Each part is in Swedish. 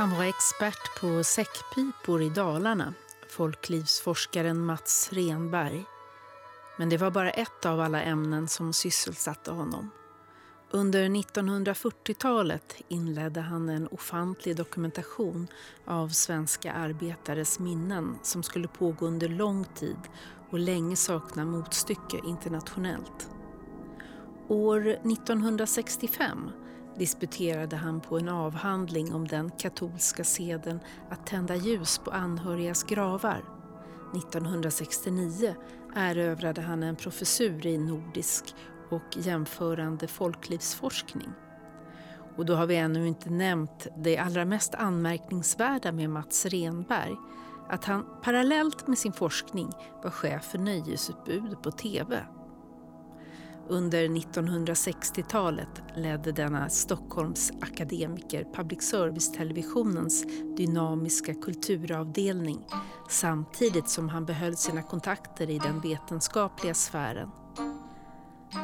Han var expert på säckpipor i Dalarna, folklivsforskaren Mats Renberg. Men det var bara ett av alla ämnen som sysselsatte honom. Under 1940-talet inledde han en ofantlig dokumentation av svenska arbetares minnen som skulle pågå under lång tid och länge sakna motstycke internationellt. År 1965 disputerade han på en avhandling om den katolska seden att tända ljus på anhörigas gravar. 1969 erövrade han en professur i nordisk och jämförande folklivsforskning. Och då har vi ännu inte nämnt det allra mest anmärkningsvärda med Mats Renberg, att han parallellt med sin forskning var chef för nöjesutbud på TV. Under 1960-talet ledde denna Stockholms akademiker public service-televisionens dynamiska kulturavdelning samtidigt som han behöll sina kontakter i den vetenskapliga sfären.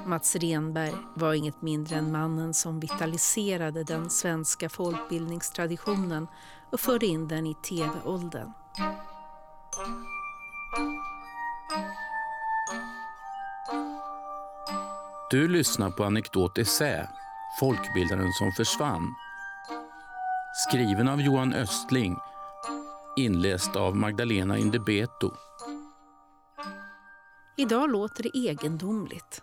Mats Renberg var inget mindre än mannen som vitaliserade den svenska folkbildningstraditionen och förde in den i tv-åldern. Du lyssnar på Anekdot Essä, Folkbildaren som försvann. Skriven av Johan Östling, inläst av Magdalena Indebeto. Idag låter det egendomligt.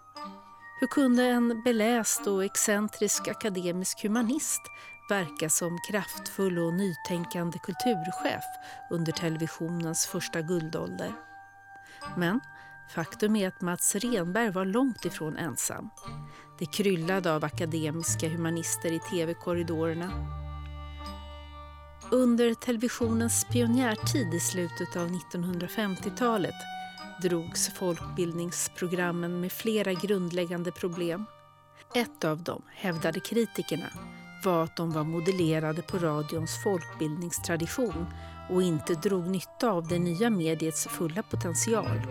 Hur kunde en beläst och excentrisk akademisk humanist verka som kraftfull och nytänkande kulturchef under televisionens första guldålder? Men faktum är att Mats Renberg var långt ifrån ensam. Det kryllade av akademiska humanister i tv-korridorerna. Under televisionens pionjärtid i slutet av 1950-talet drogs folkbildningsprogrammen med flera grundläggande problem. Ett av dem, hävdade kritikerna, var att de var modellerade på radions folkbildningstradition och inte drog nytta av det nya mediets fulla potential.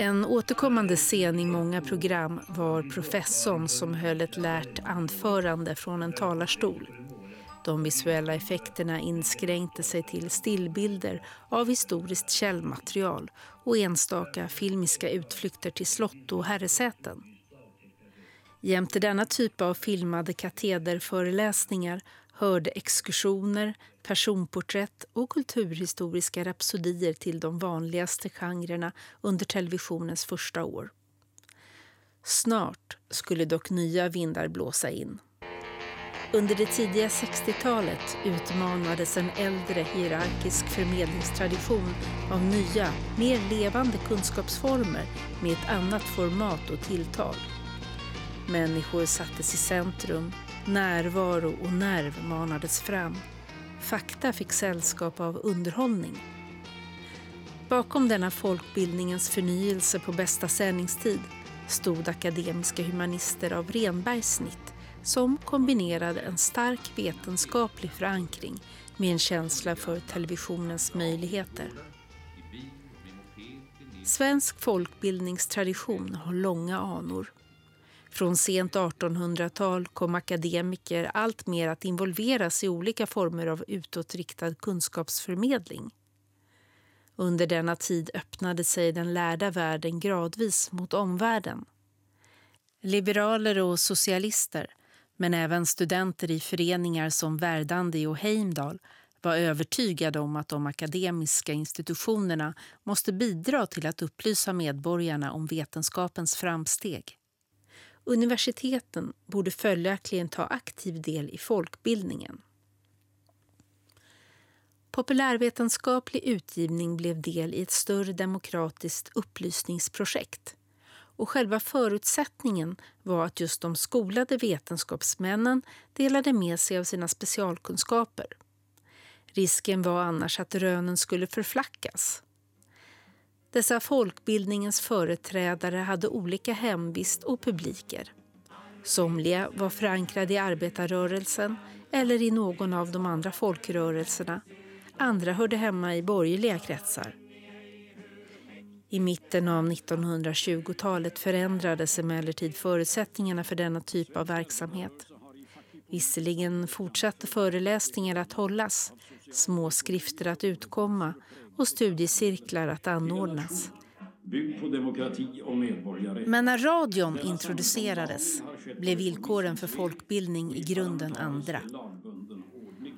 En återkommande scen i många program var professorn som höll ett lärt anförande från en talarstol. De visuella effekterna inskränkte sig till stillbilder av historiskt källmaterial och enstaka filmiska utflykter till slott och herresäten. Jämte denna typ av filmade katederföreläsningar hörde exkursioner, personporträtt och kulturhistoriska rapsodier till de vanligaste genrerna under televisionens första år. Snart skulle dock nya vindar blåsa in. Under det tidiga 60-talet utmanades en äldre hierarkisk förmedlingstradition av nya, mer levande kunskapsformer med ett annat format och tilltal. Människor sattes i centrum, närvaro och nerv manades fram. Fakta fick sällskap av underhållning. Bakom denna folkbildningens förnyelse på bästa sändningstid stod akademiska humanister av Renbergs snitt som kombinerade en stark vetenskaplig förankring med en känsla för televisionens möjligheter. Svensk folkbildningstradition har långa anor. Från sent 1800-tal kom akademiker allt mer att involveras i olika former av utåtriktad kunskapsförmedling. Under denna tid öppnade sig den lärda världen gradvis mot omvärlden. Liberaler och socialister men även studenter i föreningar som Verdandi och Heimdal var övertygade om att de akademiska institutionerna måste bidra till att upplysa medborgarna om vetenskapens framsteg. Universiteten borde följaktligen ta aktiv del i folkbildningen. Populärvetenskaplig utgivning blev del i ett större demokratiskt upplysningsprojekt och själva förutsättningen var att just de skolade vetenskapsmännen delade med sig av sina specialkunskaper. Risken var annars att rönen skulle förflackas. Dessa folkbildningens företrädare hade olika hemvist och publiker. Somliga var förankrade i arbetarrörelsen eller i någon av de andra folkrörelserna. Andra hörde hemma i borgerliga kretsar. I mitten av 1920-talet förändrades emellertid förutsättningarna för denna typ av verksamhet. Visserligen fortsatte föreläsningar att hållas, små skrifter att utkomma och studiecirklar att anordnas. Men när radion introducerades blev villkoren för folkbildning i grunden andra.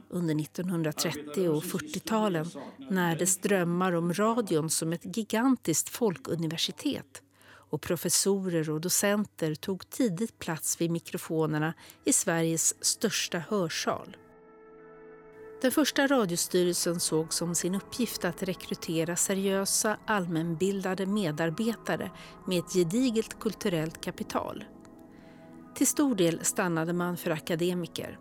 Under 1930 och 40-talen närdes drömmar om radion som ett gigantiskt folkuniversitet och professorer och docenter tog tidigt plats vid mikrofonerna i Sveriges största hörsal. Den första radiostyrelsen såg som sin uppgift att rekrytera seriösa, allmänbildade medarbetare med ett gediget kulturellt kapital. Till stor del stannade man för akademiker,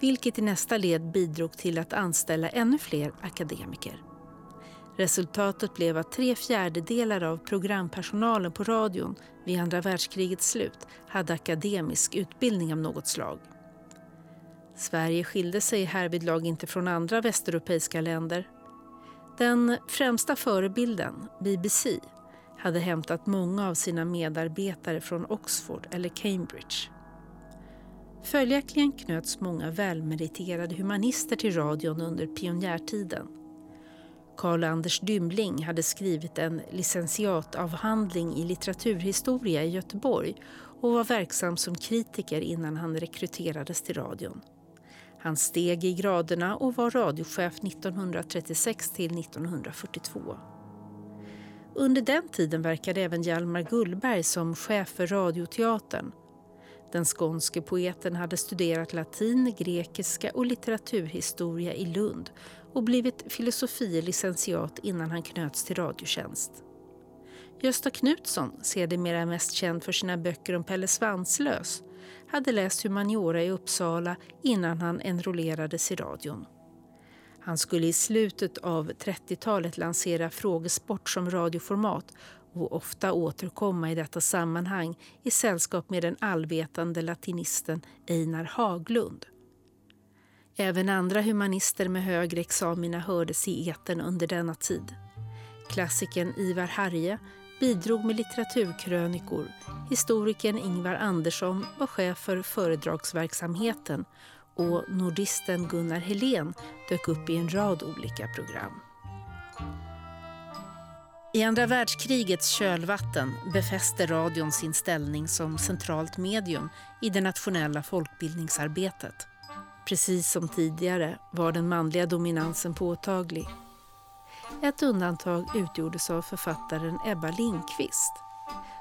vilket i nästa led bidrog till att anställa ännu fler akademiker. Resultatet blev att tre fjärdedelar av programpersonalen på radion vid andra världskrigets slut hade akademisk utbildning av något slag. Sverige skilde sig härvidlag inte från andra västeuropeiska länder. Den främsta förebilden, BBC, hade hämtat många av sina medarbetare från Oxford eller Cambridge. Följaktligen knöts många välmeriterade humanister till radion under pionjärtiden. Karl Anders Dymling hade skrivit en licentiatavhandling i litteraturhistoria i Göteborg och var verksam som kritiker innan han rekryterades till radion. Han steg i graderna och var radiochef 1936 till 1942. Under den tiden verkade även Hjalmar Gullberg som chef för Radioteatern. Den skånske poeten hade studerat latin, grekiska och litteraturhistoria i Lund och blivit filosofie licentiat innan han knöts till Radiotjänst. Gösta Knutsson, sedermera mest känd för sina böcker om Pelle Svanslös, hade läst humaniora i Uppsala innan han enrollerades i radion. Han skulle i slutet av 30-talet lansera frågesport som radioformat och ofta återkomma i detta sammanhang i sällskap med den allvetande latinisten Einar Haglund. Även andra humanister med högre examina hördes i eten under denna tid. Klassikern Ivar Harje bidrog med litteraturkrönikor. Historikern Ingvar Andersson var chef för föredragsverksamheten och nordisten Gunnar Helén dök upp i en rad olika program. I andra världskrigets kölvatten befäste radion sin ställning som centralt medium i det nationella folkbildningsarbetet. Precis som tidigare var den manliga dominansen påtaglig. Ett undantag utgjordes av författaren Ebba Lindqvist.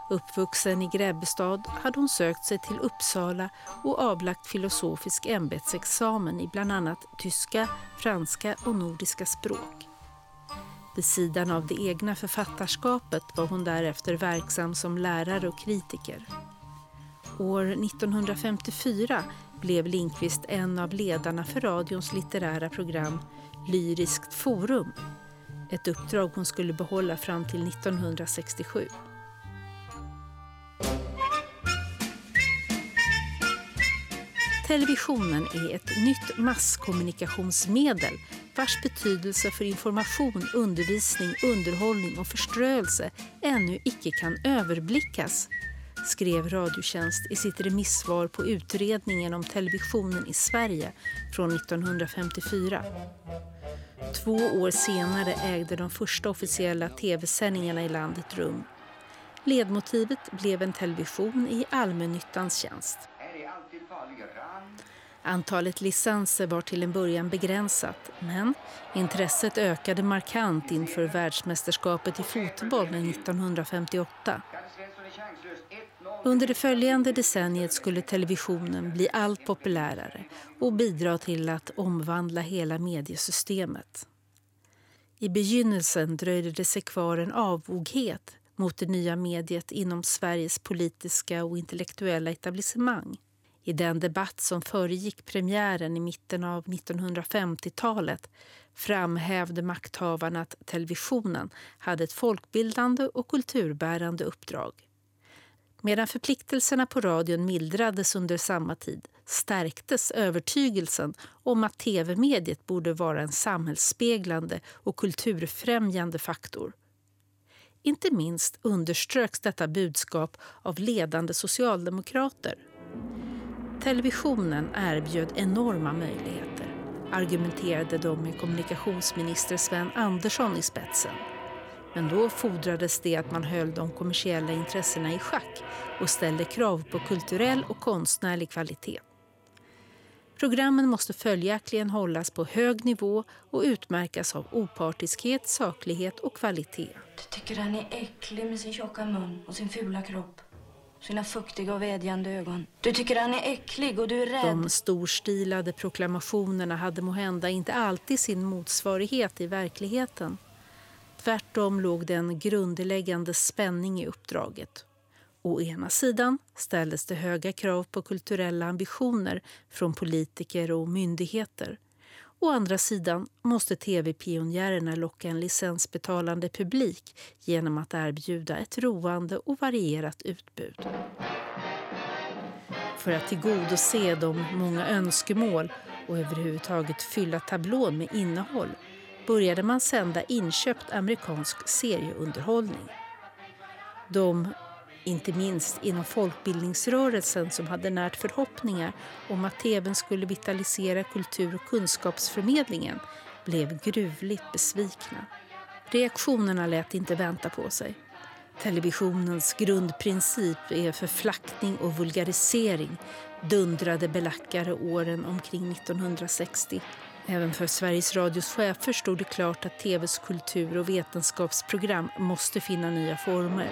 Uppvuxen i Grebbestad hade hon sökt sig till Uppsala och avlagt filosofisk ämbetsexamen i bland annat tyska, franska och nordiska språk. Vid sidan av det egna författarskapet var hon därefter verksam som lärare och kritiker. År 1954 blev Lindqvist en av ledarna för radions litterära program Lyriskt forum ett uppdrag hon skulle behålla fram till 1967. Televisionen är ett nytt masskommunikationsmedel vars betydelse för information, undervisning, underhållning och förströelse ännu icke kan överblickas, skrev Radiotjänst i sitt remissvar på utredningen om televisionen i Sverige från 1954. Två år senare ägde de första officiella tv-sändningarna i landet rum. Ledmotivet blev en television i allmännyttans tjänst. Antalet licenser var till en början begränsat men intresset ökade markant inför världsmästerskapet i fotboll 1958. Under det följande decenniet skulle televisionen bli allt populärare och bidra till att omvandla hela mediesystemet. I begynnelsen dröjde det sig kvar en avoghet mot det nya mediet inom Sveriges politiska och intellektuella etablissemang. I den debatt som föregick premiären i mitten av 1950-talet framhävde makthavarna att televisionen hade ett folkbildande och kulturbärande uppdrag. Medan förpliktelserna på radion mildrades under samma tid stärktes övertygelsen om att tv-mediet borde vara en samhällsspeglande och kulturfrämjande faktor. Inte minst underströks detta budskap av ledande socialdemokrater. Televisionen erbjöd enorma möjligheter, argumenterade de med kommunikationsminister Sven Andersson i spetsen. Men då fordrades det att man höll de kommersiella intressena i schack och ställde krav på kulturell och konstnärlig kvalitet. Programmen måste följaktligen hållas på hög nivå och utmärkas av opartiskhet, saklighet och kvalitet. Du tycker han är äcklig med sin tjocka mun och sin fula kropp. Sina fuktiga och vädjande ögon. Du tycker han är äcklig och du är rädd. De storstilade proklamationerna hade måhända inte alltid sin motsvarighet i verkligheten. Tvärtom låg det en grundläggande spänning i uppdraget. Å ena sidan ställdes det höga krav på kulturella ambitioner från politiker och myndigheter. Å andra sidan måste tv-pionjärerna locka en licensbetalande publik genom att erbjuda ett roande och varierat utbud. För att tillgodose de många önskemål och överhuvudtaget fylla tablån med innehåll började man sända inköpt amerikansk serieunderhållning. De inte minst inom folkbildningsrörelsen som hade närt förhoppningar om att tvn skulle vitalisera kultur och kunskapsförmedlingen blev gruvligt besvikna. Reaktionerna lät inte vänta på sig. Televisionens grundprincip är förflackning och vulgarisering dundrade belackare åren omkring 1960. Även för Sveriges Radios chefer stod det klart att tvs kultur och vetenskapsprogram måste finna nya former.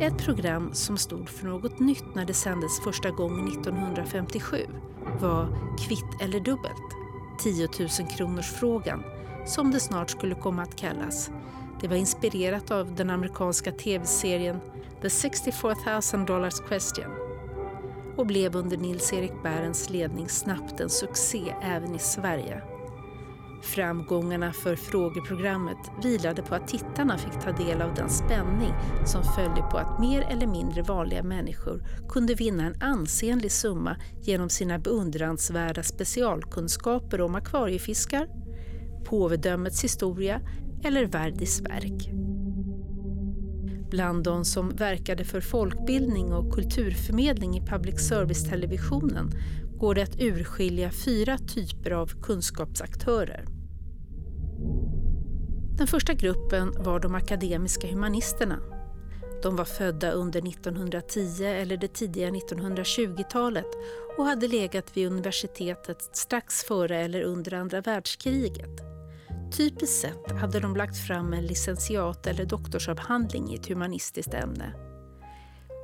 Ett program som stod för något nytt när det sändes första gången 1957 var Kvitt eller dubbelt, 10 000 kronors frågan som det snart skulle komma att kallas. Det var inspirerat av den amerikanska tv-serien The 64 000 dollars question och blev under Nils-Erik Bärens ledning snabbt en succé även i Sverige. Framgångarna för frågeprogrammet vilade på att tittarna fick ta del av den spänning som följde på att mer eller mindre vanliga människor kunde vinna en ansenlig summa genom sina beundransvärda specialkunskaper om akvariefiskar, påvedömets historia eller Verdis verk. Bland de som verkade för folkbildning och kulturförmedling i public service-televisionen går det att urskilja fyra typer av kunskapsaktörer. Den första gruppen var de akademiska humanisterna. De var födda under 1910 eller det tidiga 1920-talet och hade legat vid universitetet strax före eller under andra världskriget. Typiskt sett hade de lagt fram en licentiat eller doktorsavhandling i ett humanistiskt ämne.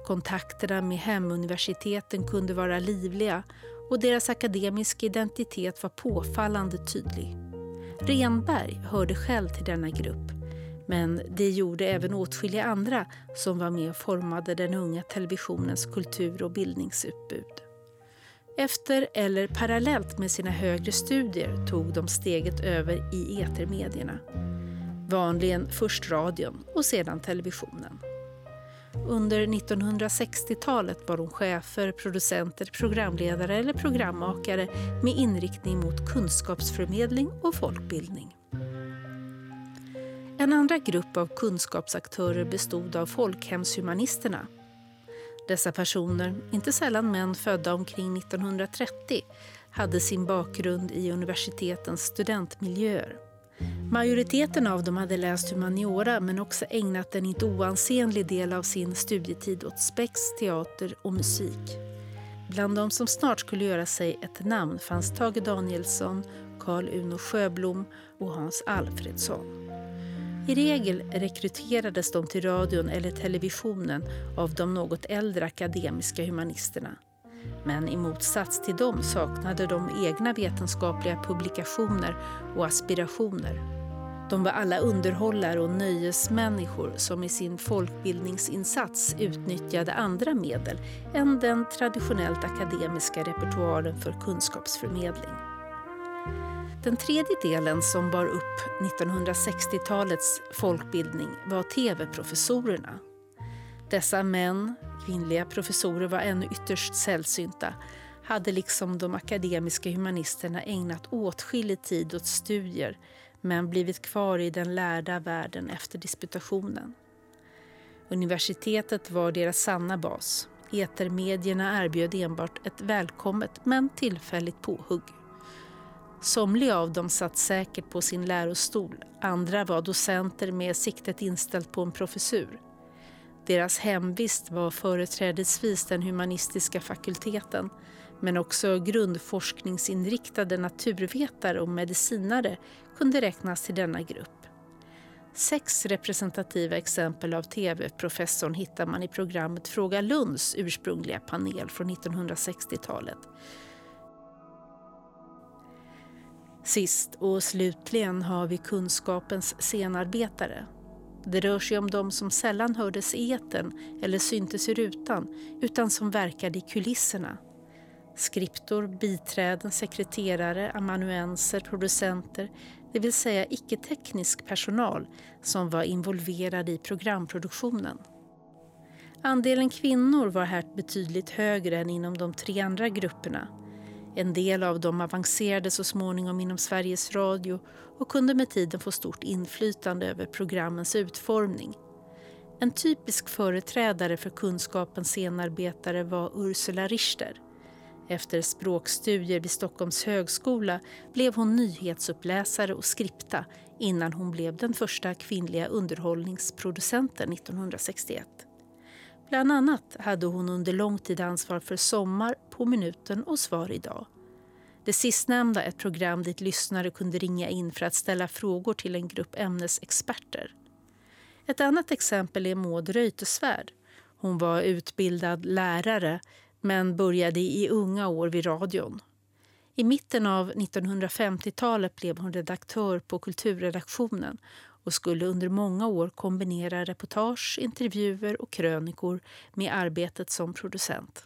Kontakterna med hemuniversiteten kunde vara livliga och deras akademiska identitet var påfallande tydlig. Renberg hörde själv till denna grupp men det gjorde även åtskilliga andra som var med och formade den unga televisionens kultur och bildningsutbud. Efter eller parallellt med sina högre studier tog de steget över i etermedierna. Vanligen först radion och sedan televisionen. Under 1960-talet var de chefer, producenter, programledare eller programmakare med inriktning mot kunskapsförmedling och folkbildning. En andra grupp av kunskapsaktörer bestod av folkhemshumanisterna. Dessa personer, inte sällan män födda omkring 1930, hade sin bakgrund i universitetens studentmiljöer. Majoriteten av dem hade läst humaniora men också ägnat en inte oansenlig del av sin studietid åt spex, teater och musik. Bland de som snart skulle göra sig ett namn fanns Tage Danielsson, Carl Uno Sjöblom och Hans Alfredsson. I regel rekryterades de till radion eller televisionen av de något äldre akademiska humanisterna. Men i motsats till dem saknade de egna vetenskapliga publikationer och aspirationer. De var alla underhållare och nöjesmänniskor som i sin folkbildningsinsats utnyttjade andra medel än den traditionellt akademiska repertoaren för kunskapsförmedling. Den tredje delen som bar upp 1960-talets folkbildning var tv-professorerna. Dessa män, kvinnliga professorer var ännu ytterst sällsynta, hade liksom de akademiska humanisterna ägnat åtskillig tid åt studier men blivit kvar i den lärda världen efter disputationen. Universitetet var deras sanna bas. Etermedierna erbjöd enbart ett välkommet men tillfälligt påhugg. Somliga av dem satt säkert på sin lärostol, andra var docenter med siktet inställt på en professur. Deras hemvist var företrädesvis den humanistiska fakulteten men också grundforskningsinriktade naturvetare och medicinare kunde räknas till denna grupp. Sex representativa exempel av tv-professorn hittar man i programmet Fråga Lunds ursprungliga panel från 1960-talet. Sist och slutligen har vi kunskapens scenarbetare. Det rör sig om de som sällan hördes i eten eller syntes i rutan utan som verkade i kulisserna. Skriptor, biträden, sekreterare, amanuenser, producenter, det vill säga icke-teknisk personal som var involverad i programproduktionen. Andelen kvinnor var här betydligt högre än inom de tre andra grupperna. En del av dem avancerade så småningom inom Sveriges Radio och kunde med tiden få stort inflytande över programmens utformning. En typisk företrädare för kunskapens scenarbetare var Ursula Richter efter språkstudier vid Stockholms högskola blev hon nyhetsuppläsare och skripta innan hon blev den första kvinnliga underhållningsproducenten 1961. Bland annat hade hon under lång tid ansvar för Sommar, På minuten och Svar idag. Det sistnämnda ett program dit lyssnare kunde ringa in för att ställa frågor till en grupp ämnesexperter. Ett annat exempel är Maud Reuterswärd. Hon var utbildad lärare men började i unga år vid radion. I mitten av 1950-talet blev hon redaktör på kulturredaktionen och skulle under många år kombinera reportage, intervjuer och krönikor med arbetet som producent.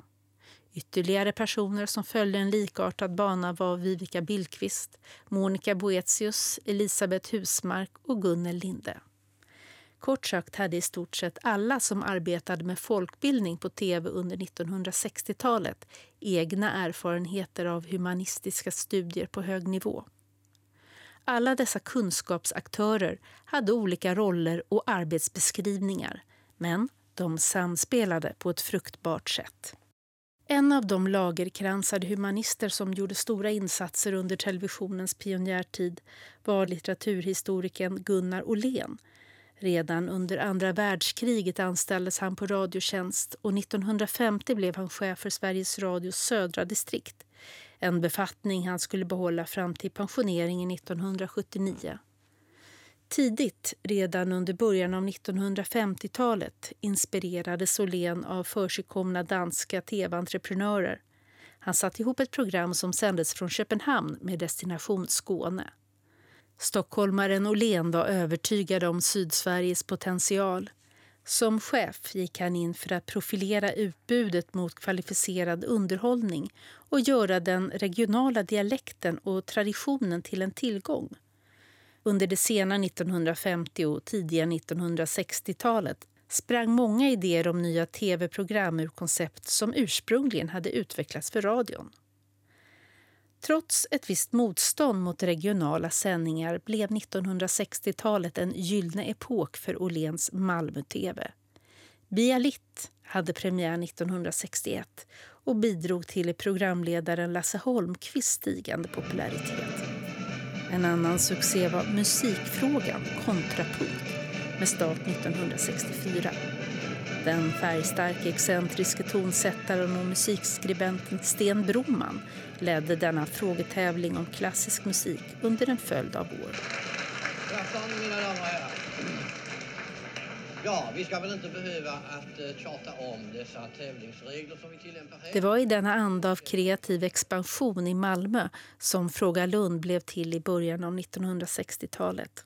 Ytterligare personer som följde en likartad bana var Vivica Billqvist, Monica Boetius, Elisabeth Husmark och Gunnel Linde. Kort sagt hade i stort sett alla som arbetade med folkbildning på tv under 1960-talet egna erfarenheter av humanistiska studier på hög nivå. Alla dessa kunskapsaktörer hade olika roller och arbetsbeskrivningar men de samspelade på ett fruktbart sätt. En av de lagerkransade humanister som gjorde stora insatser under televisionens pionjärtid var litteraturhistorikern Gunnar Åhlén Redan under andra världskriget anställdes han på Radiotjänst och 1950 blev han chef för Sveriges Radios södra distrikt. En befattning han skulle behålla fram till pensioneringen 1979. Tidigt, redan under början av 1950-talet, inspirerades Åhlén av försigkomna danska tv-entreprenörer. Han satte ihop ett program som sändes från Köpenhamn med destination Skåne. Stockholmaren Åhlén var övertygad om Sydsveriges potential. Som chef gick han in för att profilera utbudet mot kvalificerad underhållning och göra den regionala dialekten och traditionen till en tillgång. Under det sena 1950 och tidiga 1960-talet sprang många idéer om nya tv-program ur koncept som ursprungligen hade utvecklats för radion. Trots ett visst motstånd mot regionala sändningar blev 1960-talet en gyllene epok för Åhléns Malmö-TV. Bialit hade premiär 1961 och bidrog till programledaren Lasse Holmqvists stigande popularitet. En annan succé var Musikfrågan kontrapunkt med start 1964. Den färgstarke, excentriske tonsättaren och musikskribenten Sten Broman ledde denna frågetävling om klassisk musik under en följd av år. Ja, vi ska väl inte behöva att eh, tjata om dessa tävlingsregler som vi tillämpar här. Det var i denna anda av kreativ expansion i Malmö som Fråga Lund blev till i början av 1960-talet.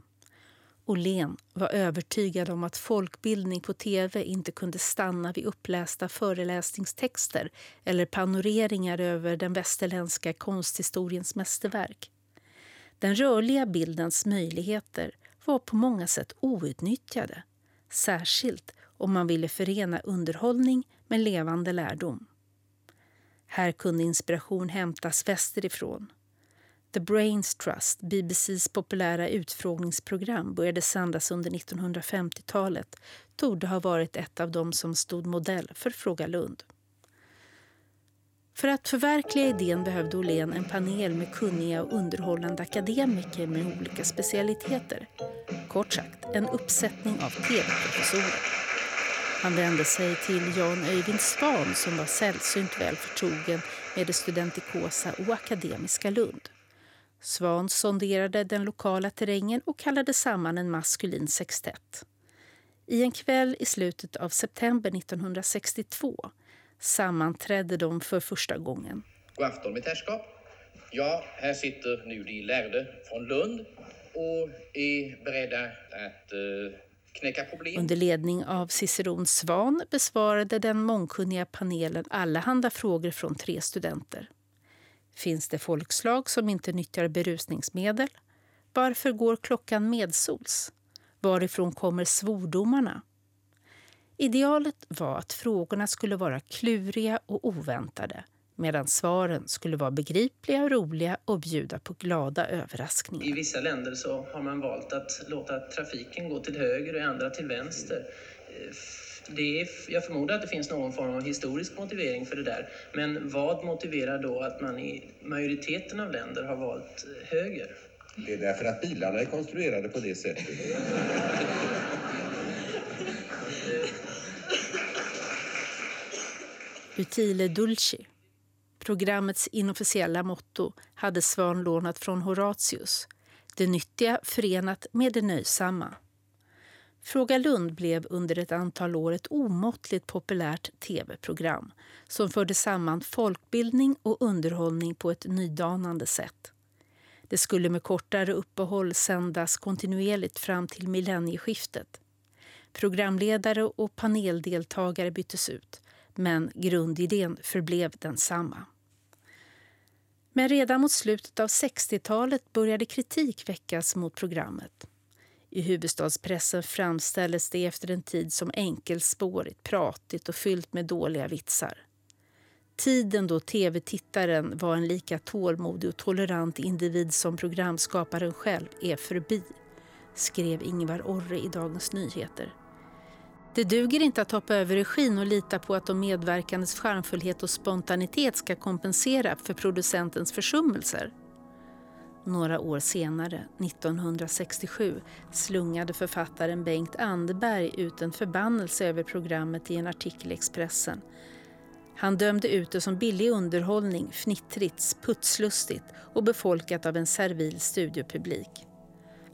Åhlén var övertygad om att folkbildning på tv inte kunde stanna vid upplästa föreläsningstexter eller panoreringar över den västerländska konsthistoriens mästerverk. Den rörliga bildens möjligheter var på många sätt outnyttjade särskilt om man ville förena underhållning med levande lärdom. Här kunde inspiration hämtas västerifrån The Brains Trust, BBCs populära utfrågningsprogram, började sändas under 1950-talet torde ha varit ett av dem som stod modell för Fråga Lund. För att förverkliga idén behövde Åhlén en panel med kunniga och underhållande akademiker med olika specialiteter. Kort sagt, en uppsättning av tv-professorer. Han vände sig till Jan Öyvind Svan som var sällsynt väl förtrogen med det studentikosa och akademiska Lund. Svan sonderade den lokala terrängen och kallade samman en maskulin sextett. I en kväll i slutet av september 1962 sammanträdde de för första gången. God afton mitt herrskap. Ja, här sitter nu de lärde från Lund och är beredda att eh, knäcka problem. Under ledning av Ciceron Svan besvarade den mångkunniga panelen allehanda frågor från tre studenter. Finns det folkslag som inte nyttjar berusningsmedel? Varför går klockan medsols? Varifrån kommer svordomarna? Idealet var att frågorna skulle vara kluriga och oväntade medan svaren skulle vara begripliga och roliga och bjuda på glada överraskningar. I vissa länder så har man valt att låta trafiken gå till höger och i andra till vänster. Det är, jag förmodar att det finns någon form av historisk motivering för det där. Men vad motiverar då att man i majoriteten av länder har valt höger? Det är därför att bilarna är konstruerade på det sättet. Utile Dulci. Programmets inofficiella motto hade Svan lånat från Horatius. Det nyttiga förenat med det nöjsamma. Fråga Lund blev under ett antal år ett omåttligt populärt tv-program som förde samman folkbildning och underhållning på ett nydanande sätt. Det skulle med kortare uppehåll sändas kontinuerligt fram till millennieskiftet. Programledare och paneldeltagare byttes ut men grundidén förblev densamma. Men redan mot slutet av 60-talet började kritik väckas mot programmet. I huvudstadspressen framställdes det efter en tid som enkelspårigt, pratigt och fyllt med dåliga vitsar. Tiden då tv-tittaren var en lika tålmodig och tolerant individ som programskaparen själv är förbi, skrev Ingvar Orre i Dagens Nyheter. Det duger inte att hoppa över regin och lita på att de medverkandes charmfullhet och spontanitet ska kompensera för producentens försummelser. Några år senare, 1967, slungade författaren Bengt Anderberg ut en förbannelse över programmet i en artikel i Expressen. Han dömde ut det som billig underhållning, fnittrigt, putslustigt och befolkat av en servil studiopublik.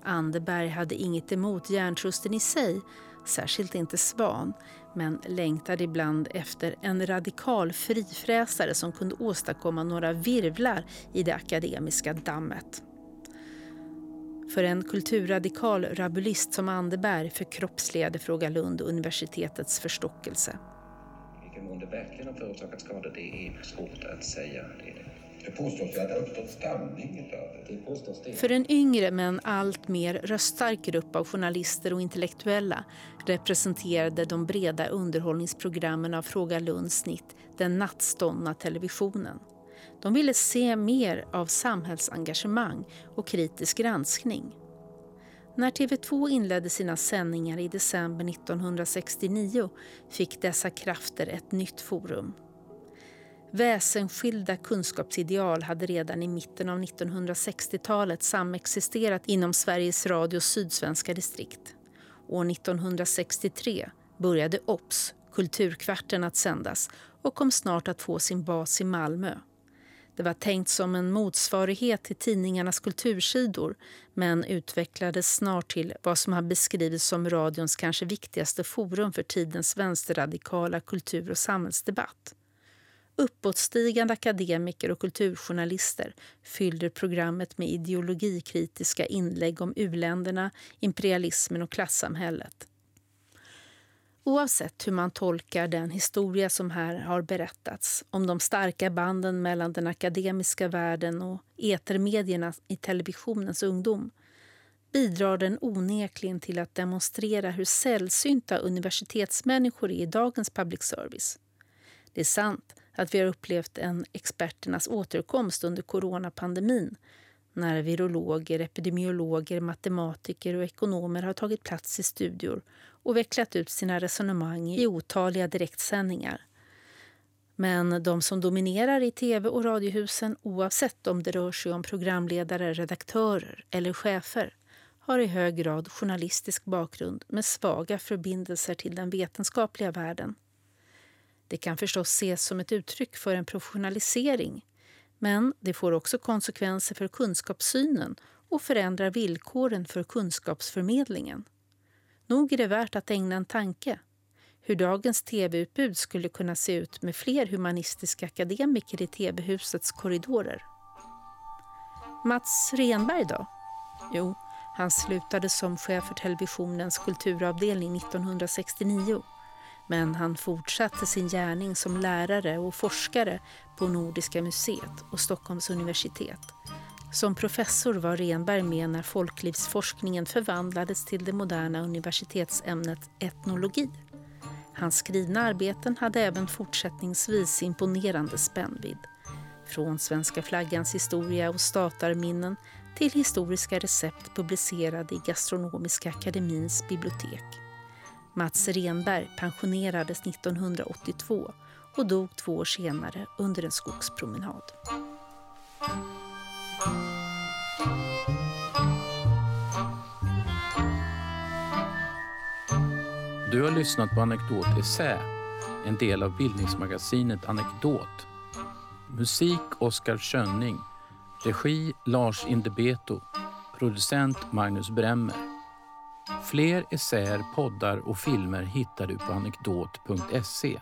Anderberg hade inget emot järntrusten i sig, särskilt inte Svan, men längtade ibland efter en radikal frifräsare som kunde åstadkomma några virvlar i det akademiska dammet. För en kulturradikal rabulist som Anderberg förkroppsligade Fråga Lund universitetets förstockelse. I vilken mån det verkligen har förorsakat skador det är svårt att säga. Det är det. Det påstås ju att det har uppstått stamning. För en yngre men allt mer röststark grupp av journalister och intellektuella representerade de breda underhållningsprogrammen av Fråga Lunds snitt den nattståndna televisionen. De ville se mer av samhällsengagemang och kritisk granskning. När TV2 inledde sina sändningar i december 1969 fick dessa krafter ett nytt forum. Väsensskilda kunskapsideal hade redan i mitten av 1960-talet samexisterat inom Sveriges Radios sydsvenska distrikt. År 1963 började OBS, Kulturkvarten, att sändas och kom snart att få sin bas i Malmö. Det var tänkt som en motsvarighet till tidningarnas kultursidor men utvecklades snart till vad som har beskrivits som radions kanske viktigaste forum för tidens vänsterradikala kultur och samhällsdebatt. Uppåtstigande akademiker och kulturjournalister fyllde programmet med ideologikritiska inlägg om uländerna, imperialismen och klassamhället. Oavsett hur man tolkar den historia som här har berättats om de starka banden mellan den akademiska världen och etermedierna i televisionens ungdom bidrar den onekligen till att demonstrera hur sällsynta universitetsmänniskor är i dagens public service. Det är sant att vi har upplevt en experternas återkomst under coronapandemin när virologer, epidemiologer, matematiker och ekonomer har tagit plats i studior och vecklat ut sina resonemang i otaliga direktsändningar. Men de som dominerar i tv och radiohusen oavsett om det rör sig om programledare, redaktörer eller chefer har i hög grad journalistisk bakgrund med svaga förbindelser till den vetenskapliga världen. Det kan förstås ses som ett uttryck för en professionalisering men det får också konsekvenser för kunskapssynen och förändrar villkoren för kunskapsförmedlingen. Nog är det värt att ägna en tanke hur dagens tv-utbud skulle kunna se ut med fler humanistiska akademiker i tv-husets korridorer. Mats Renberg då? Jo, han slutade som chef för televisionens kulturavdelning 1969 men han fortsatte sin gärning som lärare och forskare på Nordiska museet och Stockholms universitet. Som professor var Renberg med när folklivsforskningen förvandlades till det moderna universitetsämnet etnologi. Hans skrivna arbeten hade även fortsättningsvis imponerande spännvidd. Från svenska flaggans historia och statarminnen till historiska recept publicerade i Gastronomiska akademins bibliotek. Mats Renberg pensionerades 1982 och dog två år senare under en skogspromenad. Du har lyssnat på Anekdot Essä, en del av bildningsmagasinet Anekdot. Musik Oskar Schönning, regi Lars Indebeto, producent Magnus Bremmer. Fler essäer, poddar och filmer hittar du på anekdot.se.